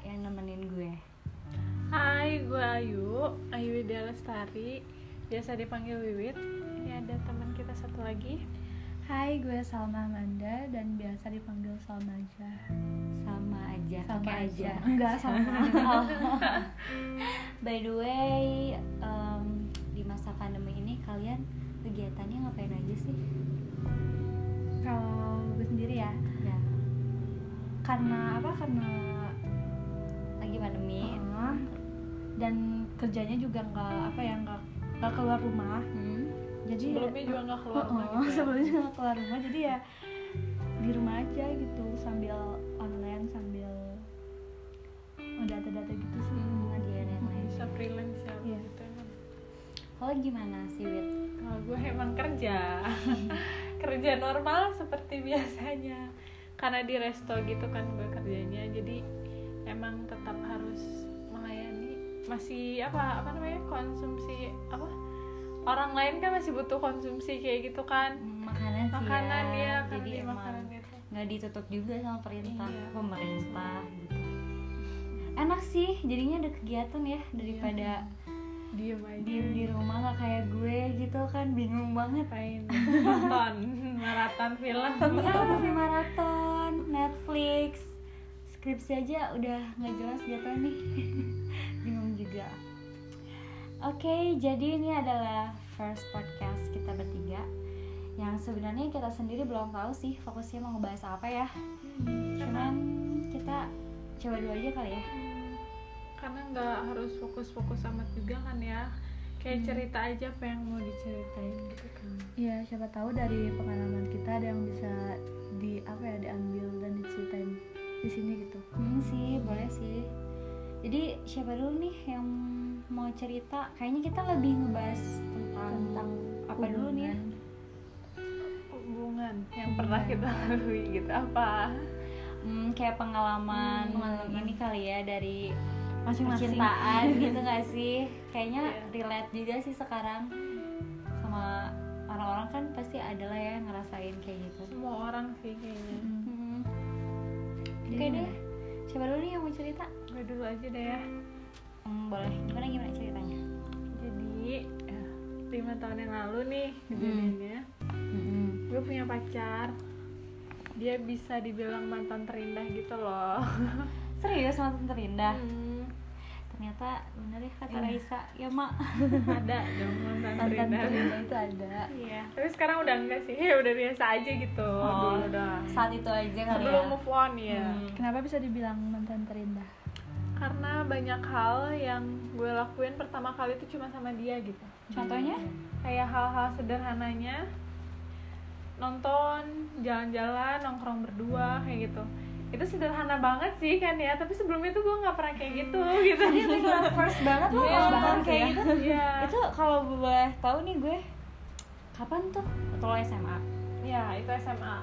yang nemenin gue Hai, gue Ayu, Ayu Widya Lestari Biasa dipanggil Wiwit Ini ada teman kita satu lagi Hai, gue Salma Amanda dan biasa dipanggil Salma aja. sama aja Salma pakai aja Enggak sama. Oh. by the way em, di masa pandemi ini kalian kegiatannya ngapain aja sih Kalau gue sendiri ya, ya karena apa? Karena lagi pandemi uh, dan kerjanya juga nggak apa ya nggak nggak keluar rumah. Hmm. Jadi Sebelumnya juga nggak keluar rumah Uh-uh, gitu ya. sebelumnya nggak keluar rumah. Jadi ya di rumah aja gitu sambil online sambil oh, data-data gitu sih. Hmm, ngerjain yang lain Bisa freelance ya Iya. gitu emang kalau gimana sih Wit Kalau gue emang kerja Kerja normal seperti biasanya Karena di resto gitu kan gue kerjanya Jadi emang tetap harus melayani Masih apa apa namanya konsumsi apa? Orang lain kan masih butuh konsumsi kayak gitu kan. Makanan sih Makanan ya, ya, kan jadi makanan gitu. nggak ditutup juga sama perintah Iya. pemerintah gitu. Enak sih jadinya ada kegiatan ya daripada Diem aja. diem di rumah nggak kayak gue gitu kan bingung banget. Ngapain Nonton Maraton film? Ya maraton Netflix skripsi aja udah nggak jelas jatuh nih. Bingung juga. Oke jadi ini adalah first podcast kita bertiga. Yang sebenarnya kita sendiri belum tahu sih fokusnya mau ngebahas apa ya. Cuman kita coba dulu aja kali ya. Karena nggak harus fokus-fokus amat juga kan ya. Kayak cerita aja apa yang mau diceritain gitu kan. Iya, siapa tahu dari pengalaman kita ada yang bisa di apa ya diambil dan diceritain di sini gitu. hmm sih boleh sih jadi siapa dulu nih yang mau cerita kayaknya kita lebih ngebahas tentang, Tentang apa dulu nih hubungan yang pernah kita lalui gitu apa Hmm, kayak pengalaman, Hmm, pengalaman. ini kali ya dari Masing-masing. percintaan gitu gak sih? Kayaknya Iya. relate juga sih sekarang sama orang-orang kan pasti ada lah ya yang ngerasain kayak gitu. semua orang sih kayaknya Hmm. Oke deh, siapa dulu nih yang mau cerita? gue dulu aja deh ya Hmm, boleh. Gimana gimana ceritanya? jadi ya, lima tahun yang lalu nih kejadiannya Hmm. gue punya pacar dia bisa dibilang mantan terindah gitu loh Serius mantan terindah? Hmm, Ternyata bener ya kata Iya. Raisa, ya mak. ada dong mantan terindah itu ada. Iya, tapi sekarang udah enggak sih, ya udah biasa aja gitu Oh, dulu doang. Saat itu aja kali Sebelum ya. move on ya, Hmm. Kenapa bisa dibilang mantan terindah? karena banyak hal yang gue lakuin pertama kali itu cuma sama dia gitu. Contohnya? Kayak hal-hal sederhananya, nonton, jalan-jalan, nongkrong berdua kayak gitu. Itu sederhana banget sih kan ya, tapi sebelumnya tuh gue nggak pernah kayak gitu gitu. Jadi beneran first banget loh Iya, first banget kayak ya. gitu. Iya. itu kalau boleh tahu nih gue kapan tuh atau lo SMA Ya, itu SMA.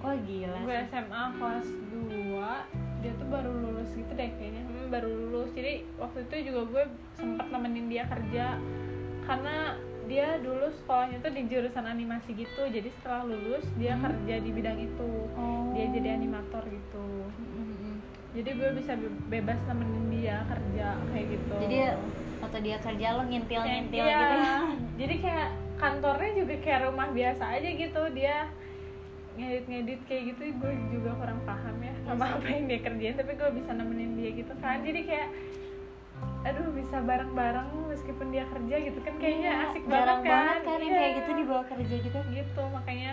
oh gila gue. SMA kelas 2 dia tuh baru lulus gitu deh kayaknya hmm, baru lulus jadi waktu itu juga gue sempet nemenin dia kerja karena dia dulu sekolahnya tuh di jurusan animasi gitu. Jadi setelah lulus dia Hmm. kerja di bidang itu. Oh. dia jadi animator gitu. Mm-mm. jadi gue bisa be- bebas nemenin dia kerja kayak gitu. Jadi waktu dia kerja lo ngintil ngintil iya. gitu ya? Jadi kayak kantornya juga kayak rumah biasa aja gitu. Dia ngedit-ngedit kayak gitu gue juga kurang paham ya sama apa yang dia kerjain tapi gue bisa nemenin dia gitu kan. Jadi kayak aduh bisa bareng-bareng meskipun dia kerja gitu kan kayaknya Iya, asik banget kan? banget kan yang Iya. kayak gitu dibawa kerja gitu. Gitu makanya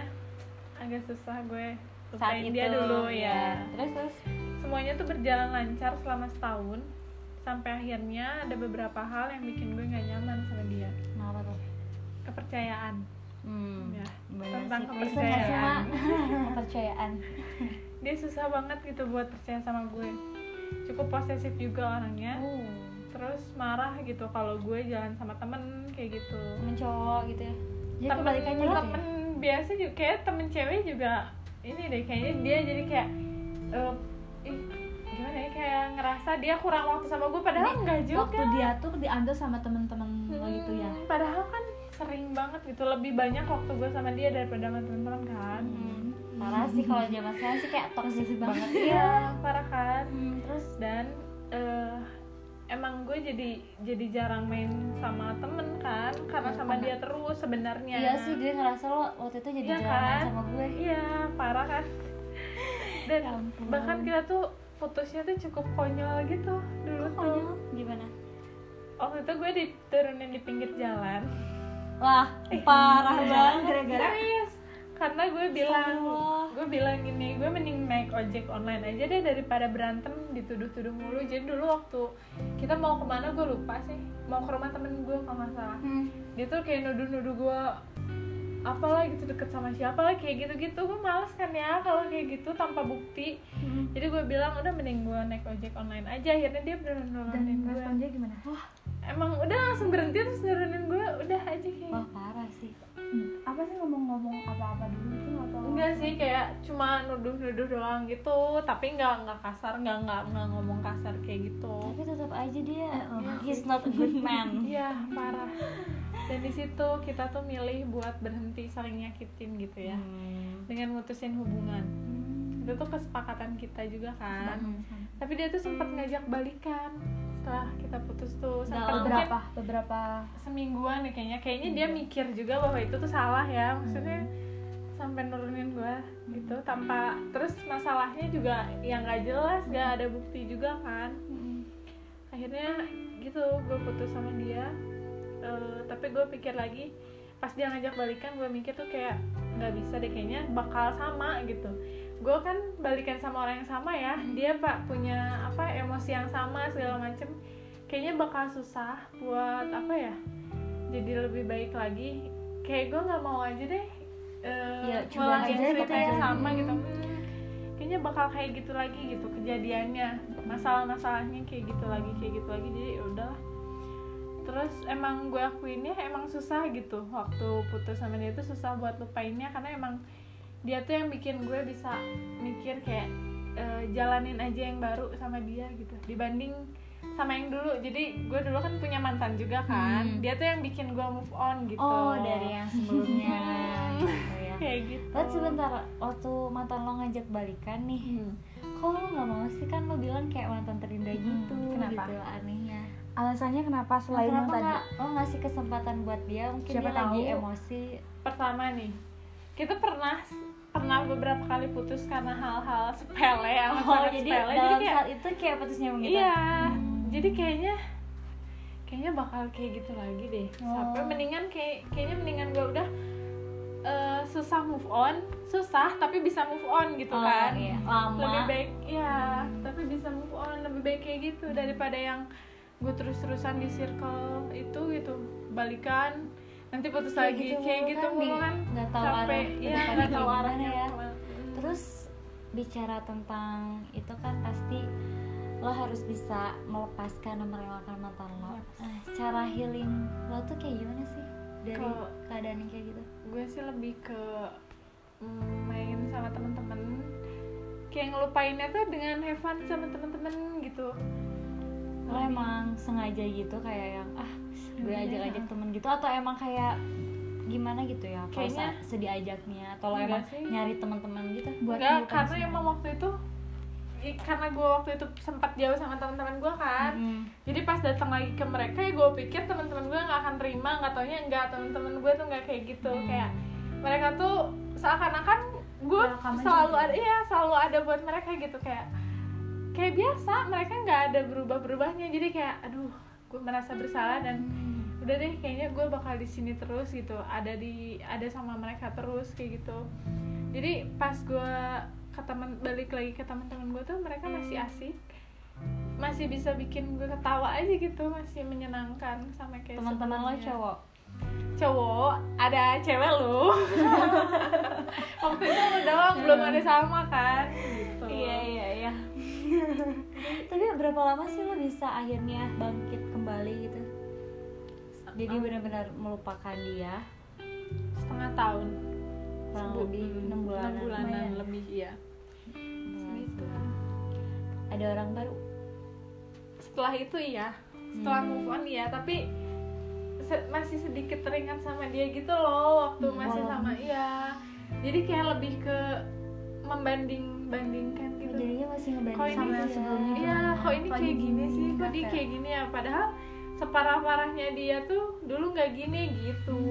agak susah gue saat itu dia dulu ya terus terus? Semuanya tuh berjalan lancar selama setahun sampai akhirnya ada beberapa hal yang bikin gue nggak nyaman sama dia. Kenapa tuh? Kepercayaan. Hmm Ya, tentang sih. kepercayaan. kepercayaan. Dia susah banget gitu buat percaya sama gue. Cukup posesif juga orangnya. Oh terus marah gitu kalau gue jalan sama temen kayak gitu. Temen cowok gitu ya? Jadi temen kebalikannya ya? temen biasa juga kayak temen cewek juga ini deh kayaknya dia jadi kayak eh, ih, gimana ya kayak ngerasa dia kurang waktu sama gue padahal enggak juga. Waktu dia tuh diambil sama temen-temen lo gitu ya. Hmm, padahal kan sering banget gitu lebih banyak waktu gue sama dia daripada sama teman-teman kan. Hmm, parah sih kalau zaman sekarang sih kayak toxic banget ya. Iya parah kan. Hmm, terus dan eh, emang gue jadi jadi jarang main sama temen kan karena Iya, sama dia terus sebenarnya. Iya sih gue ngerasa lo waktu itu jadi Iya jalan kan? sama gue. Iya parah kan? Dan Ya ampun. bahkan kita tuh putusnya tuh cukup konyol gitu dulu Kok tuh. konyol? gimana? Waktu itu gue diturunin di pinggir jalan. Wah parah banget gara-gara serius karena gue bilang gue bilang gini gue mending naik ojek online aja deh daripada berantem dituduh-tuduh mulu. Jadi dulu waktu kita mau ke mana gue lupa sih. Mau ke rumah temen gue kalau nggak salah. Hmm. dia tuh kayak nuduh-nuduh gue apalah gitu deket sama siapa lah kayak gitu-gitu. Gue males kan ya kalau kayak gitu tanpa bukti. Hmm. jadi gue bilang udah mending gue naik ojek online aja. Akhirnya dia beneran dan nurunin gue. dia gimana? Wah emang udah langsung berhenti terus nurunin gue. Udah aja kayak wah parah sih apa sih ngomong-ngomong apa-apa dulu itu atau? Enggak sih kayak cuma nuduh-nuduh doang gitu. Tapi nggak nggak kasar nggak nggak nggak ngomong kasar kayak gitu. Tapi tetap aja dia Uh-uh. he's not a good man. Iya parah. Dan di situ kita tuh milih buat berhenti saling nyakitin gitu ya. Hmm. dengan mutusin hubungan. Itu tuh kesepakatan kita juga kan. Hmm. tapi dia tuh sempat ngajak balikan setelah kita putus tuh sampai beberapa beberapa semingguan ya kayaknya. Kayaknya dia mikir juga bahwa itu tuh salah ya maksudnya sampai nurunin gua gitu tanpa terus masalahnya juga yang nggak jelas nggak ada bukti juga kan. Hmm. akhirnya gitu gue putus sama dia. Eh, tapi gue pikir lagi pas dia ngajak balikan gue mikir tuh kayak nggak bisa deh kayaknya bakal sama gitu gue kan balikan sama orang yang sama ya. Dia pak punya apa emosi yang sama segala macem. Kayaknya bakal susah buat apa ya jadi lebih baik lagi. Kayak gue nggak mau aja deh eh, Ya, coba aja cerita yang ya. sama Hmm. gitu. Hmm, kayaknya bakal kayak gitu lagi gitu kejadiannya. Masalah-masalahnya kayak gitu lagi kayak gitu lagi. Jadi ya udahlah. Terus emang gue akuinnya emang susah gitu. Waktu putus sama dia tuh susah buat lupainnya karena emang dia tuh yang bikin gue bisa mikir kayak eh, jalanin aja yang baru sama dia gitu dibanding sama yang dulu jadi gue dulu kan punya mantan juga kan Hmm. dia tuh yang bikin gue move on gitu oh dari yang sebelumnya gitu ya kayak gitu Tapi sebentar, waktu mantan lo ngajak balikan nih, Hmm. kok lo nggak mau sih kan lo bilang kayak mantan terindah gitu, kenapa? gitu anehnya. alasannya kenapa selain yang Kenapa tadi lo ngasih kesempatan buat dia? Mungkin Siapa dia lagi tahu. emosi. pertama nih kita pernah pernah beberapa kali putus karena hal-hal sepele yang Oh, sangat jadi sepele dalam jadi kayak saat itu kayak putus nyambung gitu. iya Hmm. jadi kayaknya kayaknya bakal kayak gitu lagi deh Oh. sampai mendingan kayak kayaknya mendingan gue udah eh, susah move on susah tapi bisa move on gitu Oh, kan iya. Lama. lebih baik ya tapi bisa move on lebih baik kayak gitu daripada yang gue terus-terusan di circle itu gitu balikan nanti putus Kayak lagi. gitu kayak gitu kan, mulu kan. nggak tahu arah ya nggak tahu arahnya ya. Terus bicara tentang itu kan pasti lo harus bisa melepaskan dan merelakan mantan lo. Nah, cara healing lo tuh kayak gimana sih? Dari Kalau- keadaan yang kayak gitu? gue sih lebih ke mm, main sama temen-temen. Kayak ngelupainnya tuh dengan have fun sama temen-temen gitu. Lo emang sengaja gitu kayak yang ah gue Iya. ajak-ajak temen gitu atau emang kayak gimana gitu ya Kayaknya- sediajaknya atau lo emang sih. nyari teman-teman gitu buat Enggak, karena semua. emang waktu itu karena gue waktu itu sempat jauh sama teman-teman gue kan Mm. jadi pas datang lagi ke mereka ya gue pikir teman-teman gue nggak akan terima nggak taunya enggak teman-teman gue tuh nggak kayak gitu Hmm. kayak mereka tuh seakan-akan gue selalu ada iya selalu ada buat mereka gitu kayak kayak biasa mereka nggak ada berubah-berubahnya jadi kayak aduh gue merasa bersalah dan Hmm. udah deh kayaknya gue bakal di sini terus gitu. Ada di ada sama mereka terus kayak gitu. Jadi pas gue ke teman balik lagi ke teman-teman gue tuh mereka masih asik. Masih bisa bikin gue ketawa aja gitu masih menyenangkan sama kayak teman-teman lo cowok? Cowok ada cewek lu. Waktu itu lu doang belum ada sama kan? Gitu. Iya iya tapi berapa lama sih lo bisa akhirnya bangkit kembali gitu? Jadi benar-benar melupakan dia? Setengah tahun. Kurang Sebu- lebih hmm, enam bulanan, bulanan lumayan. lebih gitu. Ada orang baru? Setelah itu iya. Setelah Hmm. move on iya. Tapi se- masih sedikit teringat sama dia gitu loh waktu masih sama iya. Jadi kayak lebih ke membanding bandingkan gitu. Jadinya masih ngebanding sama yang yang sebelumnya. Iya kok ini Kok kayak ini gini sih? Kok dia kayak- gini ya? Padahal separah parahnya dia tuh dulu nggak gini gitu.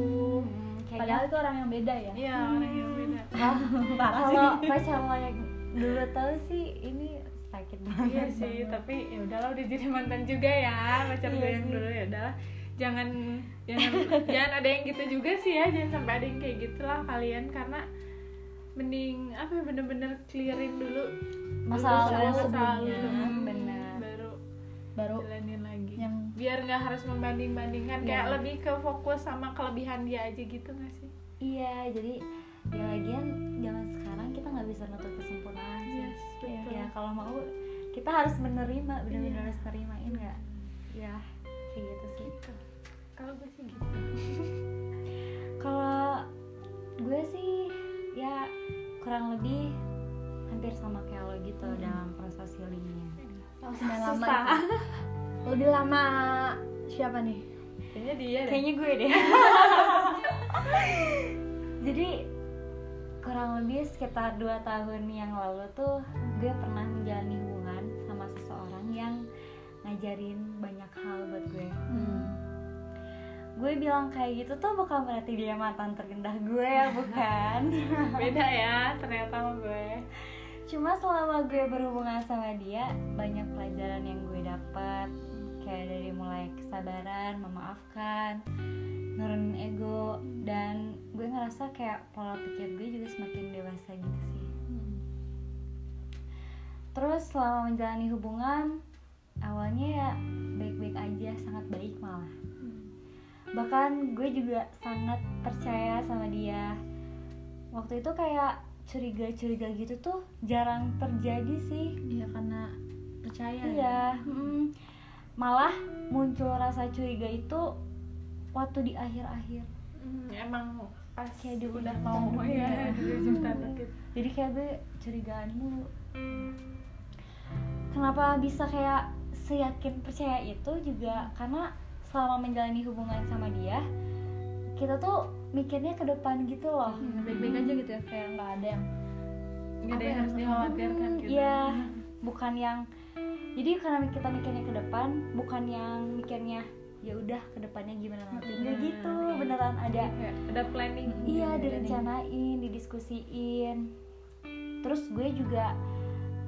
Hmm, padahal itu orang yang beda ya? Iya orang yang beda. Wah, Parah sih. kalau pacar lo yang dulu tahu sih ini sakit banget iya sih tapi ya udahlah udah jadi mantan juga ya. Pacar gue Iya yang sih. dulu ya udahlah. Jangan jangan jangan ada yang gitu juga sih ya. Jangan sampai ada yang kayak gitulah kalian karena mending apa ya bener-bener clearin dulu Masa dulu lalu masa sebelumnya. Hmm, benar. baru baru jalanin lagi yang biar nggak harus membanding-bandingkan kayak Iya. lebih ke fokus sama kelebihan dia aja gitu nggak sih iya jadi ya lagian zaman sekarang kita nggak bisa nutup kesempurnaan sih Yes, betul. ya kalau mau kita harus menerima benar-benar Iya. harus terimain nggak ya kayak gitu sih kalau gue sih gitu kalau gue sih ya kurang lebih hampir sama kayak lo gitu dalam proses healingnya. Sudah lama lebih lama siapa nih? Kayaknya dia deh. Kayaknya gue deh. Jadi kurang lebih sekitar dua tahun yang lalu tuh gue pernah menjalani hubungan sama seseorang yang ngajarin banyak hal buat gue gue bilang kayak gitu tuh bukan berarti dia mantan terindah gue ya bukan? Beda ya ternyata sama gue. Cuma selama gue berhubungan sama dia banyak pelajaran yang gue dapat kayak dari mulai kesabaran memaafkan nurunin ego dan gue ngerasa kayak pola pikir gue juga semakin dewasa gitu sih. Terus selama menjalani hubungan awalnya ya baik-baik aja sangat baik malah bahkan gue juga sangat percaya sama dia. Waktu itu kayak curiga-curiga gitu tuh jarang terjadi sih. Iya karena percaya ya. iya. Mm. malah muncul rasa curiga itu waktu di akhir-akhir. Hmm, emang pas Kayak di udah mau ya ya. jadi kayak gue curigaan mulu. Kenapa bisa kayak seyakin percaya itu juga? Karena selama menjalani hubungan sama dia kita tuh mikirnya ke depan gitu loh Hmm, baik-baik aja gitu ya kayak nggak ada yang nggak ada yang ya? harus dikhawatirkan gitu Iya, bukan yang jadi karena kita mikirnya ke depan, bukan yang mikirnya ya udah ke depannya gimana nanti. Nggak Hmm, gitu, iya. beneran ada Kayak ada planning iya gitu. direncanain, didiskusiin. Terus gue juga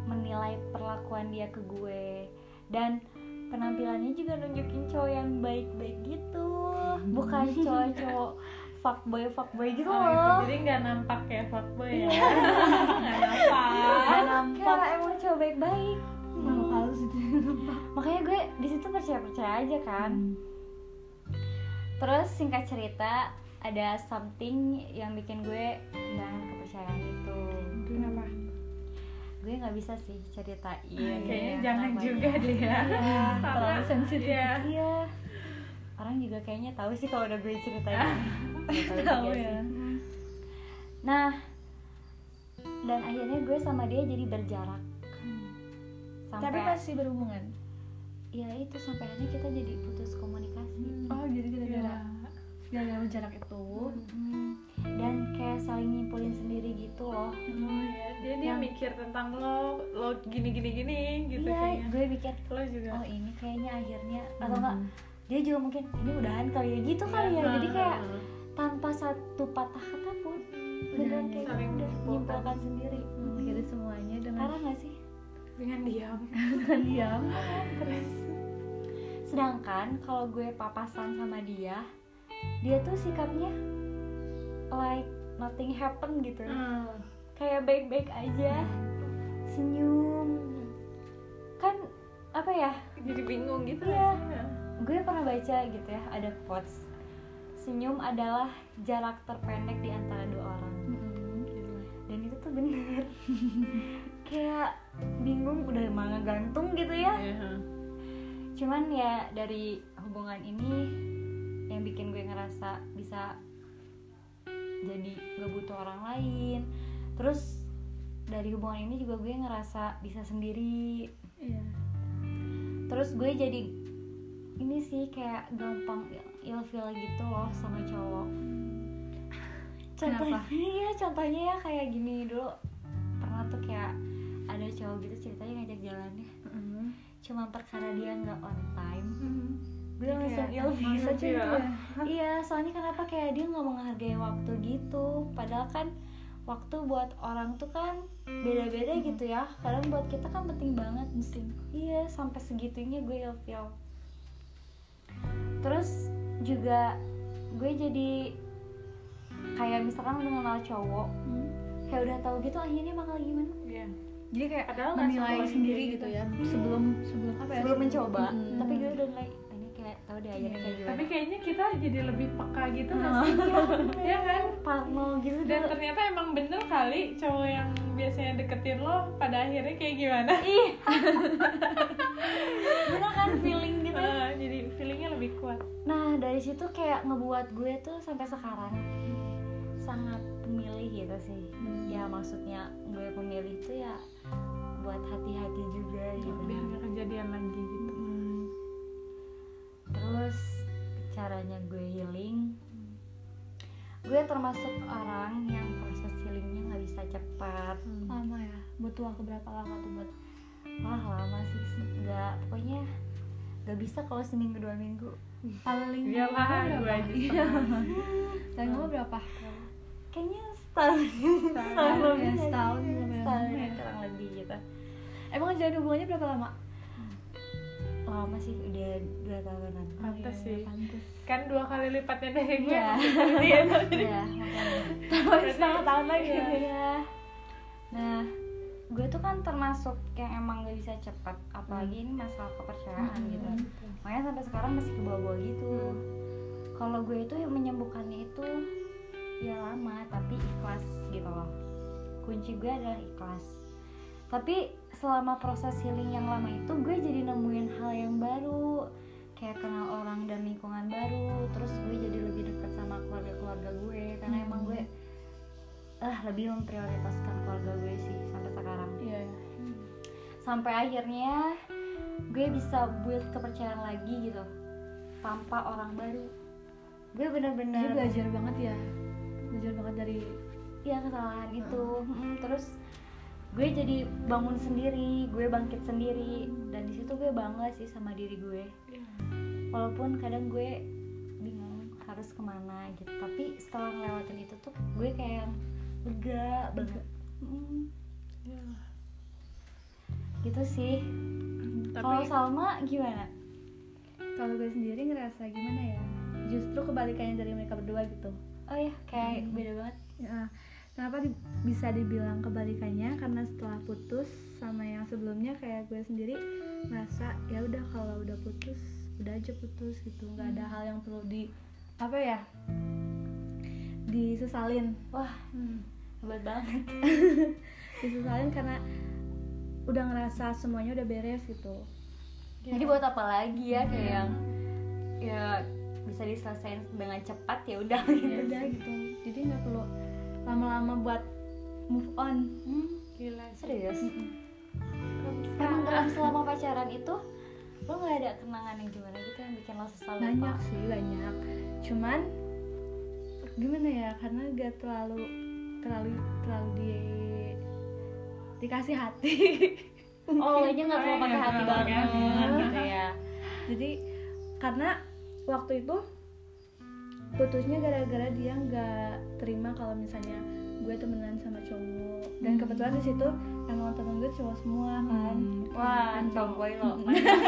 menilai perlakuan dia ke gue dan penampilannya juga nunjukin cowok yang baik-baik gitu, bukan cowok-cowok fuckboy fuckboy gitu Oh, loh. gitu. jadi nggak nampak ya fuckboy ya? Iya. nggak nampak. Nggak nampak emang cowok baik-baik. makhluk halus gitu makanya gue di situ percaya percaya aja kan. Terus singkat cerita ada something yang bikin gue kehilangan kepercayaan itu kenapa gue nggak bisa sih ceritain kayaknya ya, jangan juga deh ya Iya, terlalu sensitif. iya. iya. Orang juga kayaknya tahu sih kalau udah gue ceritain. Nggak tahu ya. sih. nah dan akhirnya gue sama dia jadi berjarak. Sampai tapi masih berhubungan? Ya itu sampai akhirnya kita jadi putus komunikasi. Oh jadi gara-gara Iya. gara-gara jarak itu Mm, dan kayak saling nyimpulin sendiri gitu loh Oh, iya. Dia dia Yang- mikir tentang lo, lo gini gini gini gitu iya kayaknya. gue pikir Lo juga. oh ini kayaknya akhirnya atau enggak dia juga mungkin ini udahan kali ya gitu kali ya Iya, jadi kayak heeh. tanpa satu patah kata pun beneran kayak saling udah menyimpulkan sendiri akhirnya semuanya dengan parah gak sih dengan diam. dengan diam Terus sedangkan kalau gue papasan sama dia dia tuh sikapnya like nothing happen gitu. Hmm. kayak baik-baik aja. Senyum. Kan apa ya? Jadi bingung gitu rasanya. gue pernah baca gitu ya ada quotes. Senyum adalah jarak terpendek di antara dua orang. Dan itu tuh bener. Kayak bingung udah mana gantung gitu ya. Iya. cuman ya dari hubungan ini yang bikin gue ngerasa bisa jadi gak butuh orang lain. Terus dari hubungan ini juga gue ngerasa bisa sendiri. Iya. Terus gue jadi ini sih kayak gampang ilfeel gitu loh sama cowok. Contohnya Kenapa? iya contohnya ya kayak gini dulu. Pernah tuh kayak ada cowok gitu ceritanya ngajak jalannya. Cuma perkara dia nggak on time gue langsung Kayak ilfeel masa gitu ya? iya soalnya kenapa kayak dia nggak menghargai waktu gitu. Padahal kan waktu buat orang tuh kan beda-beda gitu ya. Kadang buat kita kan penting banget. Penting. Iya sampai segitunya gue ilfeel terus juga gue jadi kayak misalkan udah kenal cowok kayak udah tahu gitu akhirnya bakal gimana? Iya. jadi kayak Padahal menilai sendiri gitu gitu. ya. Sebelum sebelum apa ya sebelum mencoba. Mm-mm. tapi gue udah mulai "Ah, ini kayak tahu deh akhirnya kayak gimana Tapi kayaknya kita jadi lebih peka gitu nggak sih? Iya kan? parno gitu Dan ternyata emang bener kali cowok yang biasanya deketin lo pada akhirnya kayak gimana? ih bener kan feeling gitu jadi feelingnya lebih kuat. Nah dari situ kayak ngebuat gue tuh sampai sekarang sangat pemilih gitu sih. Hmm. Ya maksudnya gue pemilih tuh ya buat hati-hati juga gitu. Biar nggak kejadian lagi gitu. Terus caranya gue healing, gue termasuk orang yang proses healingnya nggak bisa cepat. lama ya butuh waktu berapa lama tuh buat Wah lama sih, nggak pokoknya nggak bisa kalau seminggu dua minggu. paling Iyalah, lama gue aja Iya. setengah. paling lama berapa Kayaknya setahun, setahun ya, setahun setahun ya, ya. kurang lebih gitu. emang jalan hubungannya berapa lama lama sih udah dua tahunan Pantes Iya, sih. pantes Kan dua kali lipatnya dari gue. Iya. Iya. ya makanya Berarti- setengah tahun lagi ya nah gue tuh kan termasuk yang emang gak bisa cepat apalagi ini masalah kepercayaan Hmm. gitu makanya sampai sekarang masih ke bawah gitu kalau gue itu yang menyembuhkannya itu ya lama tapi ikhlas gitu loh kunci gue adalah ikhlas tapi selama proses healing yang lama itu gue jadi nemuin hal yang baru. Kayak kenal orang dan lingkungan baru terus gue jadi lebih dekat sama keluarga keluarga gue karena Hmm. emang gue ah lebih memprioritaskan keluarga gue sih sampai sekarang. Iya sampai akhirnya gue bisa build kepercayaan lagi gitu tanpa orang baru. Gue dia bener-bener belajar banget ya belajar banget dari ya kesalahan itu. Mm, terus gue jadi bangun sendiri gue bangkit sendiri dan di situ gue bangga sih sama diri gue. Walaupun kadang gue bingung harus ke mana gitu tapi setelah ngelewatin itu tuh gue kayak lega banget. Mm, Iya. gitu sih. Kalau Salma gimana? Kalau gue sendiri ngerasa gimana ya? Justru kebalikannya dari mereka berdua gitu. Oh ya kayak Hmm. beda banget. Ya, kenapa di- bisa dibilang kebalikannya? Karena setelah putus sama yang sebelumnya kayak gue sendiri ngerasa ya udah kalau udah putus udah aja putus gitu. Nggak ada hal yang perlu di apa ya disesalin. Wah hebat banget. Disesalin karena udah ngerasa semuanya udah beres gitu. Jadi buat apa lagi ya kayak yang ya bisa diselesaikan dengan cepat ya udah ya gitu udah gitu. Jadi nggak perlu lama-lama buat move on. Hmm, gila serius? Bisa? emang dalam selama pacaran itu lo nggak ada kenangan yang gimana gitu yang bikin lo sesal lupa? banyak sih banyak. Cuman gimana ya karena gak terlalu terlalu terlalu di dikasih hati. Oh nya nggak terlalu pakai hati Iya, banget iya. gitu ya. Jadi karena waktu itu putusnya gara-gara dia nggak terima kalau misalnya gue temenan sama cowok. Dan Hmm. kebetulan di situ emang temen gue cowok semua kan? Wah tomboy lo.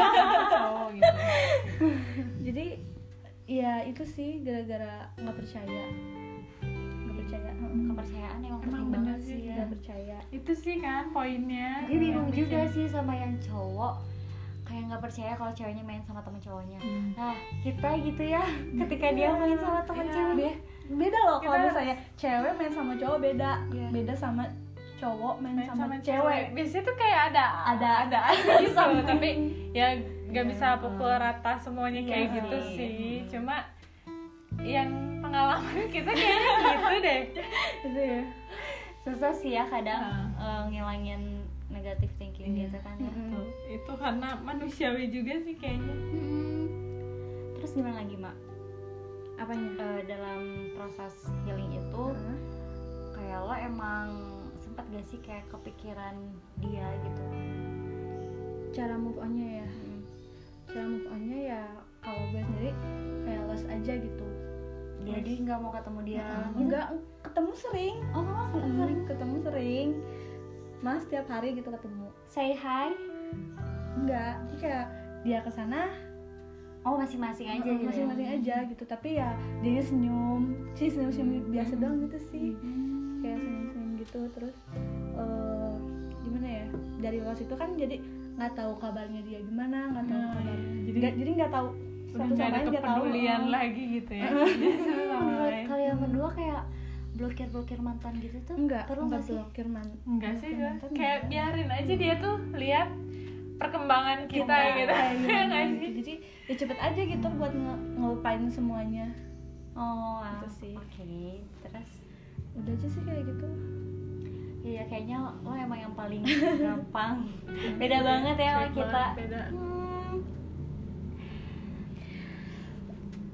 Cowok gitu. jadi ya itu sih gara-gara nggak percaya. Nggak percaya. Heeh. kepercayaan emang Emang bener sih, sih ya. nggak percaya. Itu sih kan poinnya. gue bingung Yang juga sih sama yang cowok kayak nggak percaya kalau ceweknya main sama temen cowoknya nah kita gitu ya ketika dia main sama temen Iya. cewek Be- beda loh kalau Kita- misalnya cewek main sama cowok beda Iya. beda sama cowok main, main sama, sama, cewek cewek. Biasanya tuh kayak ada Ada. ada aja gitu, tapi ya nggak Iya. bisa pukul rata semuanya kayak Iya gitu sih. sih. Cuma yang pengalaman kita kayaknya gitu deh. gitu ya susah sih ya kadang Nah. eh, ngilangin negatif thinking Iya. gitu kan ya. Mm-mm. Itu karena manusiawi juga sih kayaknya. Mm-mm. terus gimana lagi mak? Apanya Eh, dalam proses healing itu Hah? kayak lo emang sempat gak sih kayak kepikiran dia gitu? Cara move onnya ya. Mm. cara move onnya ya kalau gue sendiri kayak lost aja gitu. Jadi nggak mau ketemu dia enggak ketemu sering. Oh ketemu sering? Ketemu sering mas tiap hari gitu ketemu. Say hi? Enggak kayak dia ke sana oh masing-masing aja gitu ya? masing-masing aja gitu. Tapi ya dia senyum. Sih senyum senyum biasa doang gitu sih. Hmm. kayak senyum senyum gitu. Terus eh, gimana ya? Dari los itu kan jadi nggak tahu kabarnya dia gimana nggak tahu Nah, kabar. iya. jadi nggak jadi nggak tahu satu sama lain nggak tahu. kepedulian lagi gitu ya. Sama lain. kalian berdua kayak blokir blokir mantan gitu tuh? Enggak perlu enggak nggak sih? blokir man enggak sih blokir gue mantan kayak enggak. biarin aja dia tuh lihat perkembangan kita Enggak, gitu. Kayak ya gimana nggak gitu. sih jadi ya cepet aja gitu buat nge- ngelupain semuanya. Oh ah, Gitu sih. oke terus? Udah aja sih kayak gitu. Iya kayaknya lo emang yang paling gampang. Beda banget ya sama kita. beda. Hmm,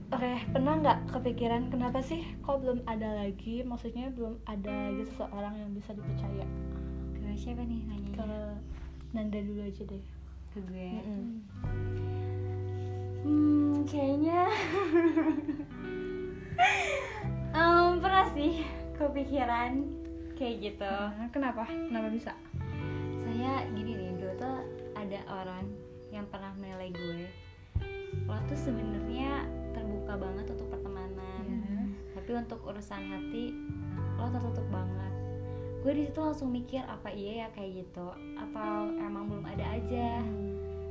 Oke, pernah nggak kepikiran kenapa sih kok belum ada lagi? Maksudnya belum ada lagi seseorang yang bisa dipercaya. Ke siapa nih nanya Ke Nanda dulu aja deh. ke gue Mm-mm. Hmm, kayaknya Em, Pernah sih kepikiran kayak gitu Nah, kenapa? Kenapa bisa? Saya gini nih, dulu tuh ada orang yang pernah menilai gue Lo tuh sebenarnya terbuka banget untuk pertemanan. Iya. tapi untuk urusan hati lo tertutup banget. Gue di situ langsung mikir apa iya ya kayak gitu? Atau emang belum ada aja?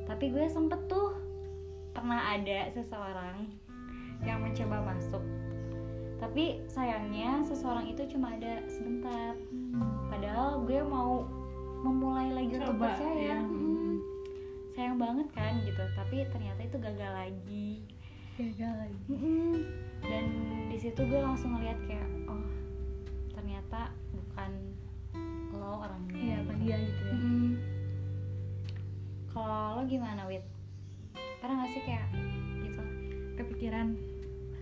Tapi gue sempet tuh pernah ada seseorang yang mencoba masuk. Tapi sayangnya seseorang itu cuma ada sebentar. Padahal gue mau memulai lagi untuk Coba, percaya. ya. Mm. sayang banget kan gitu tapi ternyata itu gagal lagi Gagal lagi. Dan di situ gue langsung ngeliat kayak oh ternyata bukan lo orangnya Iya, apa dia gitu ya? Mm-mm. kalau lo gimana wit pernah gak sih kayak gitu Kepikiran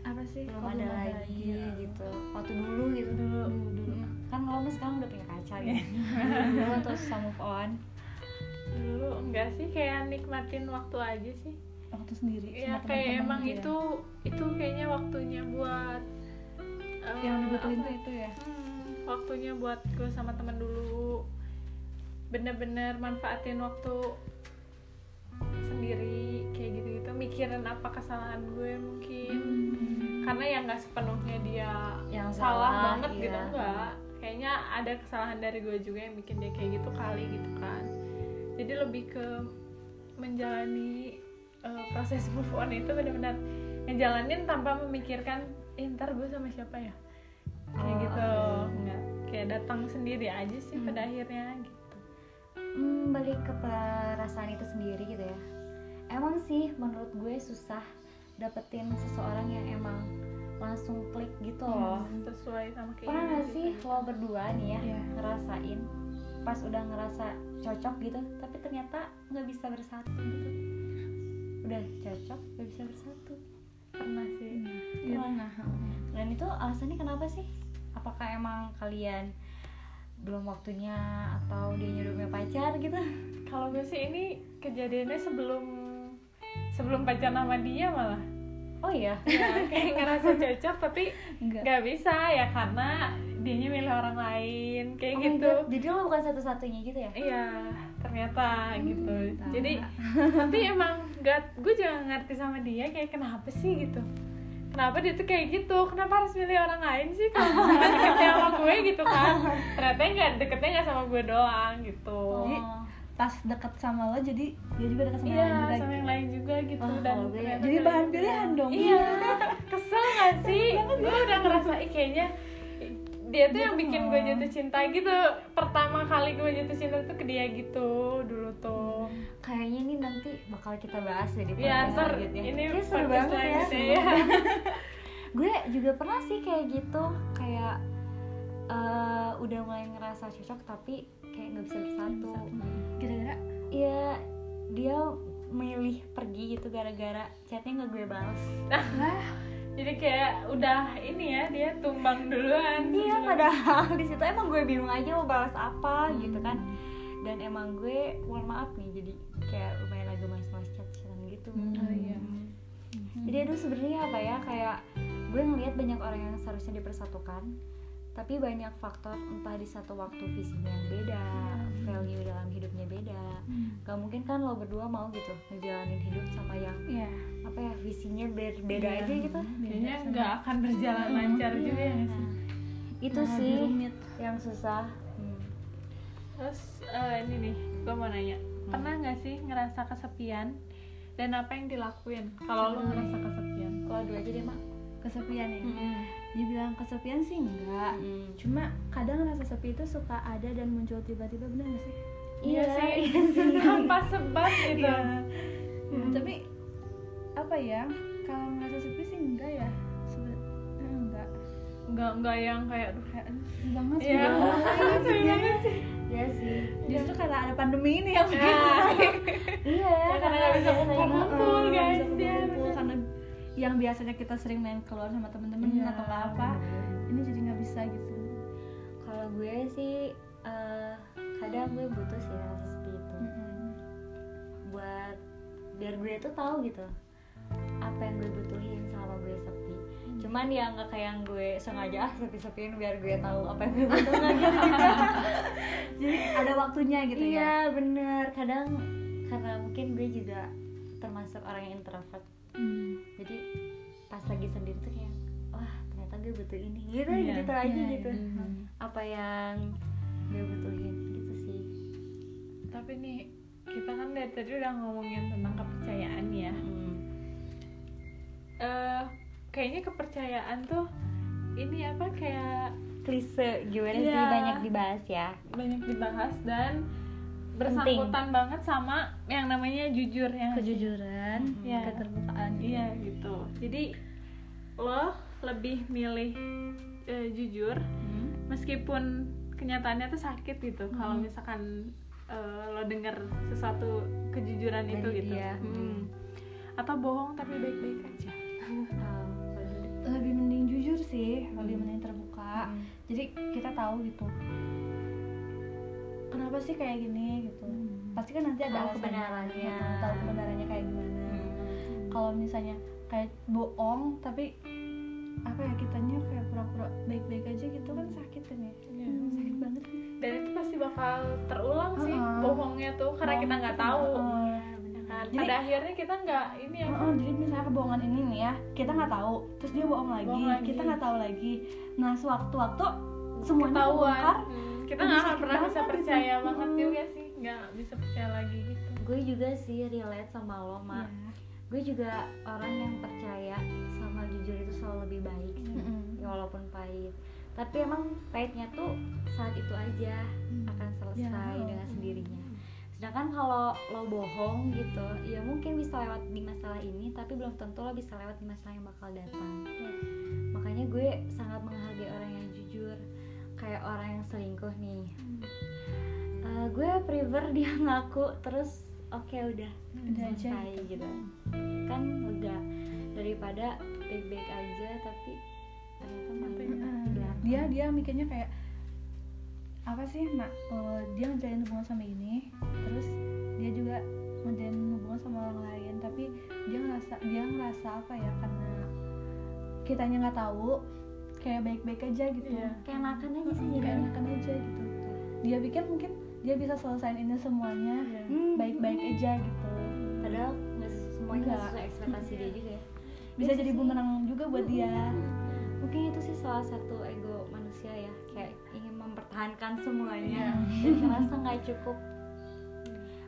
apa sih? belum kok ada lagi ya? gitu waktu dulu gitu dulu Dulu, dulu. Mm. kan lo mah sekarang udah punya pacar ya dulu terus bisa move on dulu enggak sih kayak nikmatin waktu aja sih Waktu sendiri. ya sama kayak teman-teman emang gitu ya? itu itu kayaknya waktunya buat eh, yang dibutuhin tuh itu ya. Hmm, waktunya buat gue sama teman dulu bener-bener manfaatin waktu sendiri kayak gitu-gitu mikirin apa kesalahan gue mungkin karena ya nggak sepenuhnya dia yang salah, banget iya. gitu enggak kayaknya ada kesalahan dari gue juga yang bikin dia kayak gitu kali gitu kan jadi lebih ke menjalani eh, proses move on itu benar-benar ngejalanin tanpa memikirkan eh, ntar gue sama siapa ya kayak Oh, gitu oke. enggak kayak datang sendiri aja sih Hmm. pada akhirnya gitu Hmm, balik ke perasaan itu sendiri gitu ya emang sih menurut gue susah dapetin seseorang yang emang langsung klik gitu loh sesuai sama keinginan pernah gak sih gitu. lo berdua nih ya Iya. ngerasain pas udah ngerasa cocok gitu tapi ternyata nggak bisa bersatu gitu udah cocok nggak bisa bersatu. Pernah sih. Pernah. nah. dan itu alasannya kenapa sih? Apakah emang kalian belum waktunya atau dia udah punya pacar gitu? Kalau gue sih ini kejadiannya sebelum sebelum pacaran sama dia malah. Oh iya? Ya kayak ngerasa cocok tapi nggak bisa ya karena dianya milih orang lain kayak Oh gitu. God, jadi lo bukan satu-satunya gitu ya? Iya ternyata gitu. Tak. jadi tapi emang nggak gue juga ngerti sama dia kayak kenapa sih gitu? Kenapa dia tuh kayak gitu? Kenapa harus milih orang lain sih kalau misalnya deketnya sama gue gitu kan? Ternyata nggak deketnya nggak sama gue doang gitu. Jadi, oh. Pas deket sama lo jadi dia juga deket sama iya lo juga sama gitu. yang lain juga gitu Oh, dan ternyata Jadi milih bahan gue pilihan dong. iya kesel gak sih? Gue udah ngerasa kayaknya dia tuh yang bikin gue jatuh cinta gitu. Pertama kali gue jatuh cinta tuh ke dia gitu dulu tuh. Kayaknya ini nanti bakal kita bahas deh di ya ntar selanjutnya. ini Kayaknya seru banget ya ya. gue juga pernah sih kayak gitu kayak eh, udah mulai ngerasa cocok tapi kayak nggak bisa bersatu. Kira-kira Iya dia milih pergi gitu gara-gara chatnya nggak gue balas jadi kayak udah ini ya dia tumbang duluan. Iya padahal di situ emang gue bingung aja mau balas apa gitu kan. Dan emang gue mohon maaf nih jadi kayak lumayan agak mas-mas chat-chatan gitu. Oh, iya. jadi aduh sebenarnya apa ya kayak gue ngelihat banyak orang yang seharusnya dipersatukan tapi banyak faktor entah di satu waktu visinya yang beda value dalam hidupnya beda. Gak mungkin kan lo berdua mau gitu ngejalanin hidup sama yang Iya. apa ya visinya ber- beda Iya. aja gitu. Kayaknya nggak akan berjalan lancar juga ya nggak sih? Nah, itu Nah, sih rumit. yang susah. Hmm. terus eh, ini nih gue mau nanya. Pernah nggak sih ngerasa kesepian? Dan apa yang dilakuin? Kalau lu ngerasa kesepian? Kalau dua aja deh mak. Kesepian ya. Hmm. Dibilang kesepian sih enggak. Hmm. cuma kadang rasa sepi itu suka ada dan muncul tiba-tiba bener gak sih? Iya sih. iya sih. tanpa sebab gitu? Hmm, tapi apa ya kalau ngerasa sepi sih enggak ya. Sebe- eh, enggak. Nggak nggak yang kayak aduh kayak "Aduh, sepi banget sepi Iya, banget." sepi banget sih. Iya sih. Justru karena ada pandemi ini yang Nah, iya ya Ya, karena nggak bisa kumpul-kumpul, guys, ya, bener. karena yang biasanya kita sering main keluar sama temen-temen Iya, atau nggak apa ini jadi nggak bisa gitu. Kalau gue sih eh, kadang gue butuh sih rasa sepi itu. Buat biar gue tuh tahu gitu apa yang gue butuhin selama gue sepi. Cuman ya nggak kayak yang gue sengaja ah sepi-sepiin biar gue tahu apa yang gue butuhin. Gitu jadi ada waktunya gitu ya? Iya bener. Kadang karena mungkin gue juga termasuk orang yang introvert Hmm. jadi pas lagi sendiri tuh kayak wah ternyata gue butuh ini gitu Iya, gitu aja iya, gitu iya. apa yang gue butuhin gitu sih tapi nih kita kan dari tadi udah ngomongin tentang kepercayaan ya Hmm. eh kayaknya kepercayaan tuh ini apa kayak klise gimana sih Iya. banyak dibahas ya banyak dibahas dan bersangkutan banget sama yang namanya jujur ya. Kejujuran Iya. keterbukaan iya gitu. Jadi lo lebih milih eh, jujur Hmm. meskipun kenyataannya tuh sakit gitu. Kalau misalkan eh, lo denger sesuatu kejujuran itu Dari gitu. dia. Hmm. atau bohong tapi baik-baik aja. Lebih mending jujur sih lebih mending terbuka. Hmm. jadi kita tahu gitu kenapa sih kayak gini gitu. Pasti kan nanti ada Tahu kebenarannya. Tahu kebenarannya kayak gimana. Hmm. kalau misalnya kayak bohong tapi apa ya kitanya kayak pura-pura baik-baik aja gitu kan sakit kan ya. Hmm, sakit banget. Dan itu pasti bakal terulang sih Uh-uh. bohongnya tuh karena kita nggak tahu. Ya kan Jadi- pada akhirnya kita nggak ini ya. Heeh, jadi misalnya kebohongan ini nih ya kita nggak tahu terus dia bohong lagi, Bohong lagi. kita nggak tahu lagi. Nah sewaktu-waktu semuanya ketahuan. kebongkar. Hmm, kita nggak akan pernah bisa percaya gitu. banget juga sih. Nggak bisa percaya lagi gitu. Gue juga sih relate sama lo mak Iya. gue juga orang yang percaya sama jujur itu selalu lebih baik sih Mm-mm. ya walaupun pahit. Tapi emang pahitnya tuh saat itu aja akan selesai Ya. dengan sendirinya. Sedangkan kalau lo bohong gitu ya mungkin bisa lewat di masalah ini tapi belum tentu lo bisa lewat di masalah yang bakal datang. Makanya gue sangat menghargai orang yang jujur kayak orang yang selingkuh nih. Eh, gue prefer dia ngaku terus oke udah Udah aja. gitu. Kan lega daripada baik-baik aja tapi ternyata Heeh. belakang. dia dia mikirnya kayak apa sih mak eh, dia ngejalin hubungan sama ini terus dia juga ngejalin hubungan sama orang lain tapi dia ngerasa dia ngerasa apa ya karena kitanya nggak tahu kayak baik-baik aja gitu Iya. kayak makan aja sih kayak jadinya enakan aja gitu. Dia pikir mungkin dia bisa selesaiin ini semuanya Iya. Hmm. baik-baik aja gitu. Padahal nggak semuanya nggak sesuai ekspektasi dia juga ya. Bisa Iya jadi sih. bumerang juga buat dia. Mungkin itu sih salah satu ego manusia ya kayak ingin mempertahankan semuanya. Iya. dan merasa nggak cukup.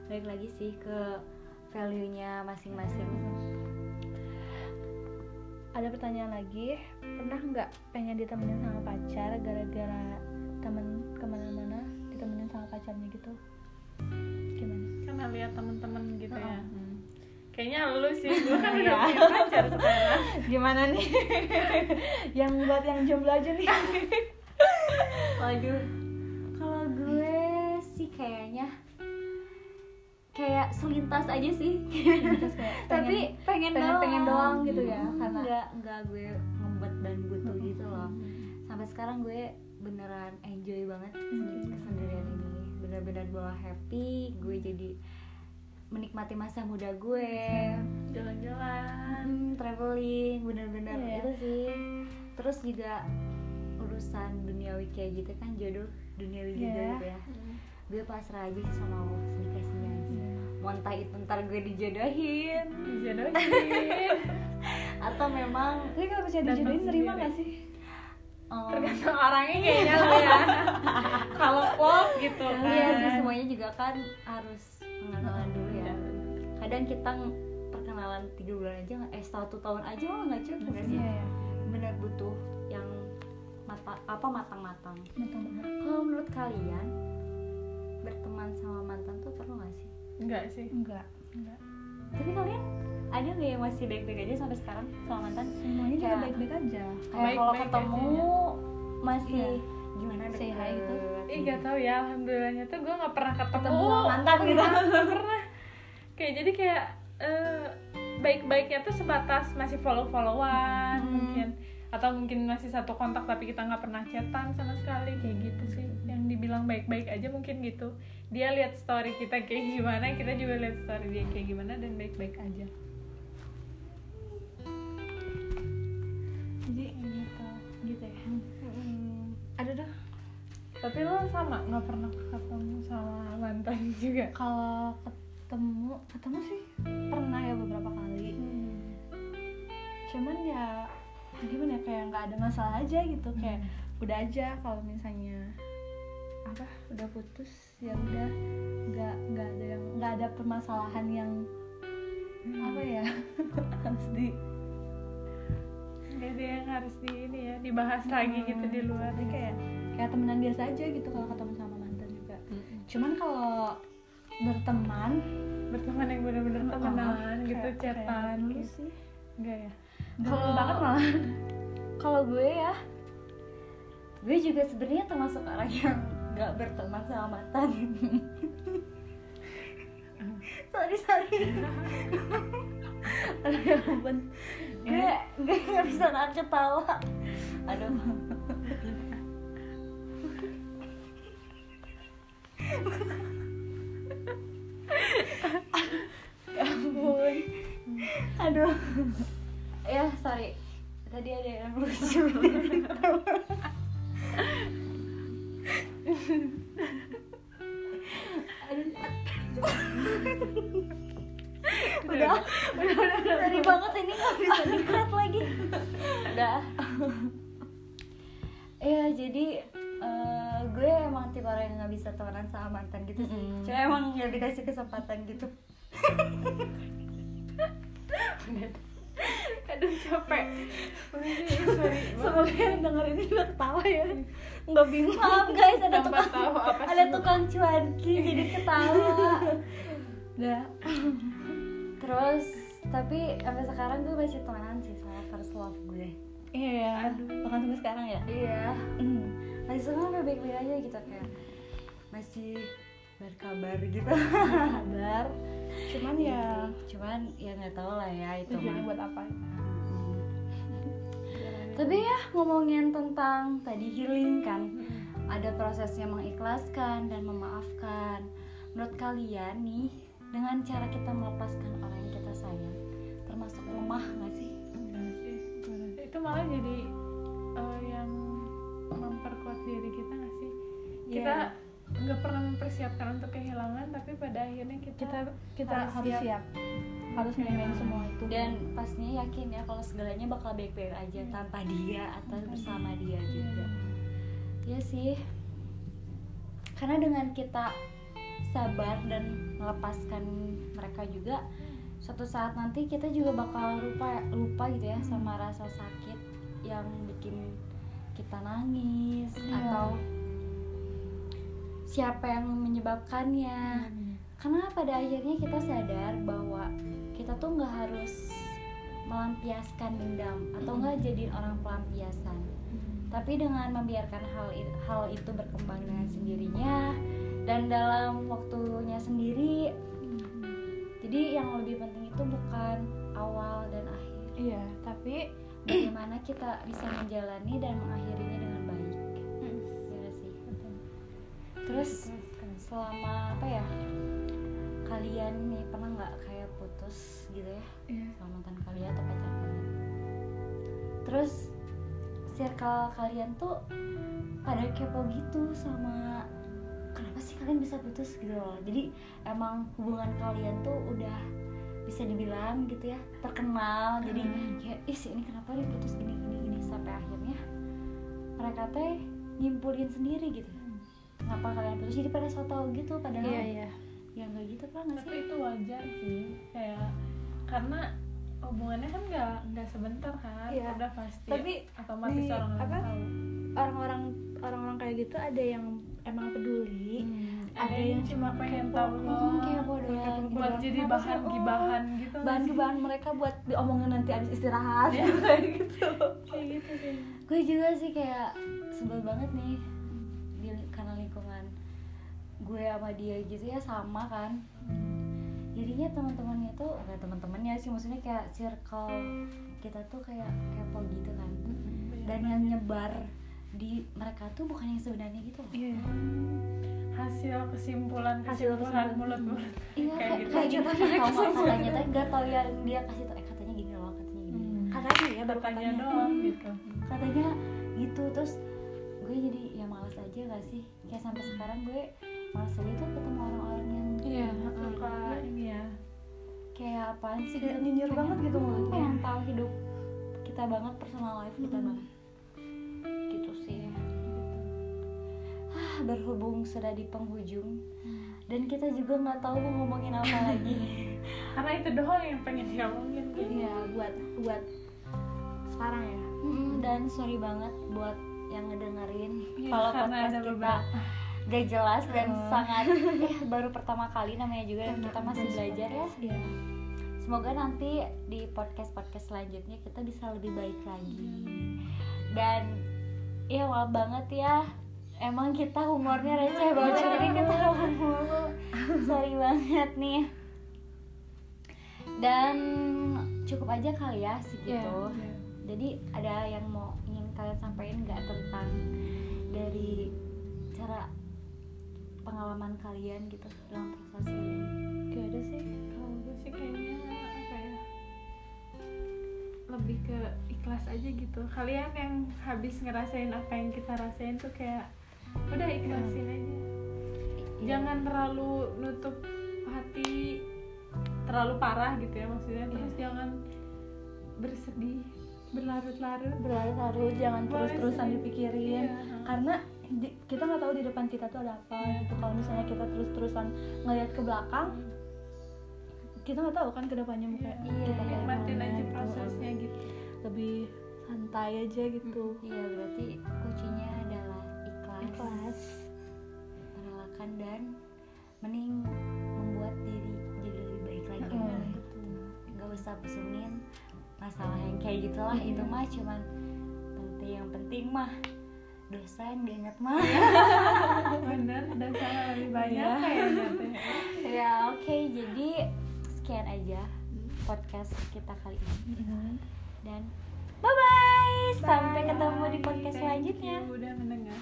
Balik lagi sih ke value nya masing-masing ada pertanyaan lagi. Pernah nggak pengen ditemenin sama pacar gara-gara temen ke mana-mana ditemenin sama pacarnya gitu? Gimana? Karena lihat temen-temen gitu ya. Heeh. kayaknya lu sih. Gue kan Iya. udah punya pacar sekarang. Gimana nih? Yang buat yang jomblo aja nih. Waduh, kayak selintas aja sih. Kayak tapi pengen, pengen doang. pengen doang gitu ya karena nggak nggak gue ngebet dan butuh gitu loh. Sampai sekarang gue beneran enjoy banget kesendirian ini. Bener-bener bawa happy gue jadi menikmati masa muda gue. Jalan-jalan. Hmm, traveling bener-bener. Iya. itu sih. terus juga urusan duniawi kayak gitu kan jodoh duniawi juga Iya. gitu ya gue pasrah aja sih sama Allah sedikasihnya mau entah itu ntar gue dijodohin. Dijodohin. Atau memang tapi kalau misalnya dijodohin sendiri. gak sih? Um, tergantung orangnya kayaknya lo ya. Kalau klop gitu kan. iya sih semuanya juga kan harus pengenalan dulu ya. Kadang kita perkenalan tiga bulan aja eh satu tahun aja malah nggak cukup nggak sih? Iya ya bener butuh yang mata apa matang-matang. Kalau menurut kalian berteman sama mantan tuh perlu nggak sih? Enggak sih. Enggak enggak tapi kalian ada nggak yang masih baik-baik aja sampai sekarang sama mantan? Semuanya juga baik-baik aja. Kayak kalau ketemu masih Iya. gimana Say hi gitu. Ih gak tau ya, alhamdulillahnya tuh gue gak pernah ketemu Ketemu sama mantan gitu. Gak pernah. Kayak jadi kayak eh, Baik-baiknya tuh sebatas masih follow-followan Hmm. mungkin Atau mungkin masih satu kontak tapi kita gak pernah chatan sama sekali. Kayak gitu sih. Yang dibilang baik-baik aja mungkin gitu. Dia lihat story kita kayak gimana Kita juga lihat story dia kayak gimana Dan baik-baik aja. Jadi gitu gitu ya. Ada dah. Tapi lo sama gak pernah ketemu sama mantan juga? Kalau ketemu ketemu sih pernah ya beberapa kali. Cuman ya gimana ya kayak nggak ada masalah aja gitu kayak udah aja kalau misalnya apa udah putus ya udah nggak nggak ada yang nggak ada permasalahan yang apa ya harus di ada yang harus di ini ya Dibahas lagi gitu di luar Jadi kayak kayak temenan biasa aja gitu kalau ketemu sama mantan juga. Cuman kalau berteman berteman yang bener-bener temenan gitu kayak- kayak chatan. dulu gitu. sih. Enggak ya Kalau- banget malah. kalau gue ya gue juga sebenarnya termasuk orang yang nggak berteman sama mantan. Sorry sorry. Aduh ya ampun. Gue gue nggak bisa nahan ketawa. Aduh. Ya ampun. Aduh ya sorry. Tadi ada yang lucu. Udah udah udah udah. Tadi banget ini nggak bisa dikat lagi. Udah. Ya jadi eh, gue emang tipe orang yang nggak bisa temenan sama mantan gitu sih. Mm-mm. cuma emang nggak dikasih kesempatan gitu aduh capek. Udah sorry semoga yang denger ini juga ketawa ya. Nggak bingung. Maaf guys ada tukang tahu apa ada sih. tukang cuanki jadi ketawa. Udah terus tapi sampai sekarang gue masih temenan sih sama first love gue. Iya bahkan sampai sekarang ya? Iya. Hmm. masih sekarang baik-baik aja gitu kayak masih berkabar gitu. Kabar cuman ya cuman ya nggak tahu lah ya itu tujuannya mah. buat apa. Tapi ya ngomongin tentang tadi healing kan ada prosesnya mengikhlaskan dan memaafkan. Menurut kalian nih dengan cara kita melepaskan orang yang kita sayang termasuk lemah nggak sih? Enggak sih, sebenarnya. itu malah jadi eh, yang memperkuat diri kita nggak sih? Kita Iya. Nggak pernah mempersiapkan untuk kehilangan tapi pada akhirnya kita kita kita Harus harus, siap. siap, harus nerimain semua itu. Dan pastinya yakin ya kalau segalanya bakal baik-baik aja tanpa dia atau bersama dia. juga. Ya sih. Karena dengan kita sabar dan melepaskan mereka juga suatu saat nanti kita juga bakal lupa lupa gitu ya sama rasa sakit yang bikin kita nangis Iya. atau siapa yang menyebabkannya. Karena pada akhirnya kita sadar bahwa kita tuh nggak harus melampiaskan dendam atau nggak jadiin orang pelampiasan. Tapi dengan membiarkan hal hal itu berkembang dengan sendirinya dan dalam waktunya sendiri jadi yang lebih penting itu bukan awal dan akhir. Iya tapi bagaimana kita bisa menjalani dan mengakhirinya dengan terus selama apa ya kalian nih pernah nggak kayak putus gitu ya? Iya. Sama mantan kalian atau pacar kalian? Terus circle kalian tuh pada kepo gitu sama kenapa sih kalian bisa putus? Gitu loh. Jadi emang hubungan kalian tuh udah bisa dibilang gitu ya terkenal. Jadi kayak ih si ini kenapa dia putus gini gini gini? Sampai akhirnya mereka teh nyimpulin sendiri gitu kenapa kalian putus jadi pada so tau gitu padahal iya iya ya nggak gitu kan nggak tapi sih itu wajar sih kayak karena hubungannya kan nggak nggak sebentar kan Iya. udah pasti Tapi otomatis di- orang apa? tahu orang-orang orang-orang kayak gitu ada yang emang peduli Hmm, ada yang cuma pengen tahu Hmm, kepo doang buat jadi Kenapa bahan sih? Oh, gibahan gitu bahan nggak sih? bahan mereka buat diomongin nanti abis istirahat Iya. kayak gitu kayak gitu sih gue juga sih kayak sebel banget nih gue sama dia gitu ya sama kan. Jadinya teman-temannya tuh nggak teman-temannya sih maksudnya kayak circle kita tuh kayak kepo gitu kan. Dan yang nyebar di mereka tuh bukan yang sebenarnya gitu loh. Iya. Hasil kesimpulan Hasil kesimpulan mulut mulut iya Kayak kayak gitu. kayak gitu. Kayak kan kesimpulan. katanya teh gak tau yang dia kasih tau eh katanya gini loh katanya gini. Hmm. katanya ya baru katanya katanya doang gitu. Katanya gitu terus gue jadi ya malas aja gak sih? Kayak sampai sekarang gue aja tuh ketemu orang-orang yang iya suka ini ya. Kayak apaan sih? Kayak nyinyir banget gitu mulutnya. pengen tahu hidup kita banget personal life kita Hmm. banget. Gitu sih. Ah berhubung sudah di penghujung dan kita juga nggak tahu mau ngomongin apa lagi. Karena itu doang yang pengen diomongin gitu iya buat buat sekarang ya? Mm, dan sorry banget buat yang ngedengerin Iya, kalau podcast ada kita. beberapa. Gak jelas dan Hmm. sangat eh, baru pertama kali namanya juga dan kita masih belajar ya iya Semoga nanti di podcast-podcast selanjutnya kita bisa lebih baik lagi. Dan ya maaf banget ya. Emang kita humornya receh banget jadi mulu. Sorry banget nih. Dan cukup aja kali ya segitu. Iya, Jadi ada yang mau ingin kalian sampaikan nggak tentang dari cara pengalaman kalian gitu dalam proses ini? gak ada sih kalau gue sih kayaknya apa ya lebih ke ikhlas aja gitu kalian yang habis ngerasain apa yang kita rasain tuh kayak udah ikhlasin aja Iya. jangan terlalu nutup hati terlalu parah gitu ya maksudnya terus Iya. jangan bersedih berlarut-larut berlarut-larut jangan terus-terusan dipikirin Iya. karena kita nggak tahu di depan kita tuh ada apa. Gitu kalau misalnya kita terus-terusan ngelihat ke belakang kita nggak tahu kan ke depannya mau kayak Iya, kita kayak nikmatin gimana aja gitu. prosesnya gitu. Lebih santai aja gitu. Iya berarti kuncinya adalah ikhlas, ikhlas. Merelakan dan mending membuat diri jadi lebih baik lagi. Mm. Gak usah pesungin masalah yang kayak gitulah. Itu mah cuman penting yang penting mah dosa yang diingat mah. bener dan salah lebih banyak Iya. kayaknya ya oke jadi sekian aja podcast kita kali ini. Dan bye bye. sampai ketemu di podcast Thank selanjutnya. you udah mendengar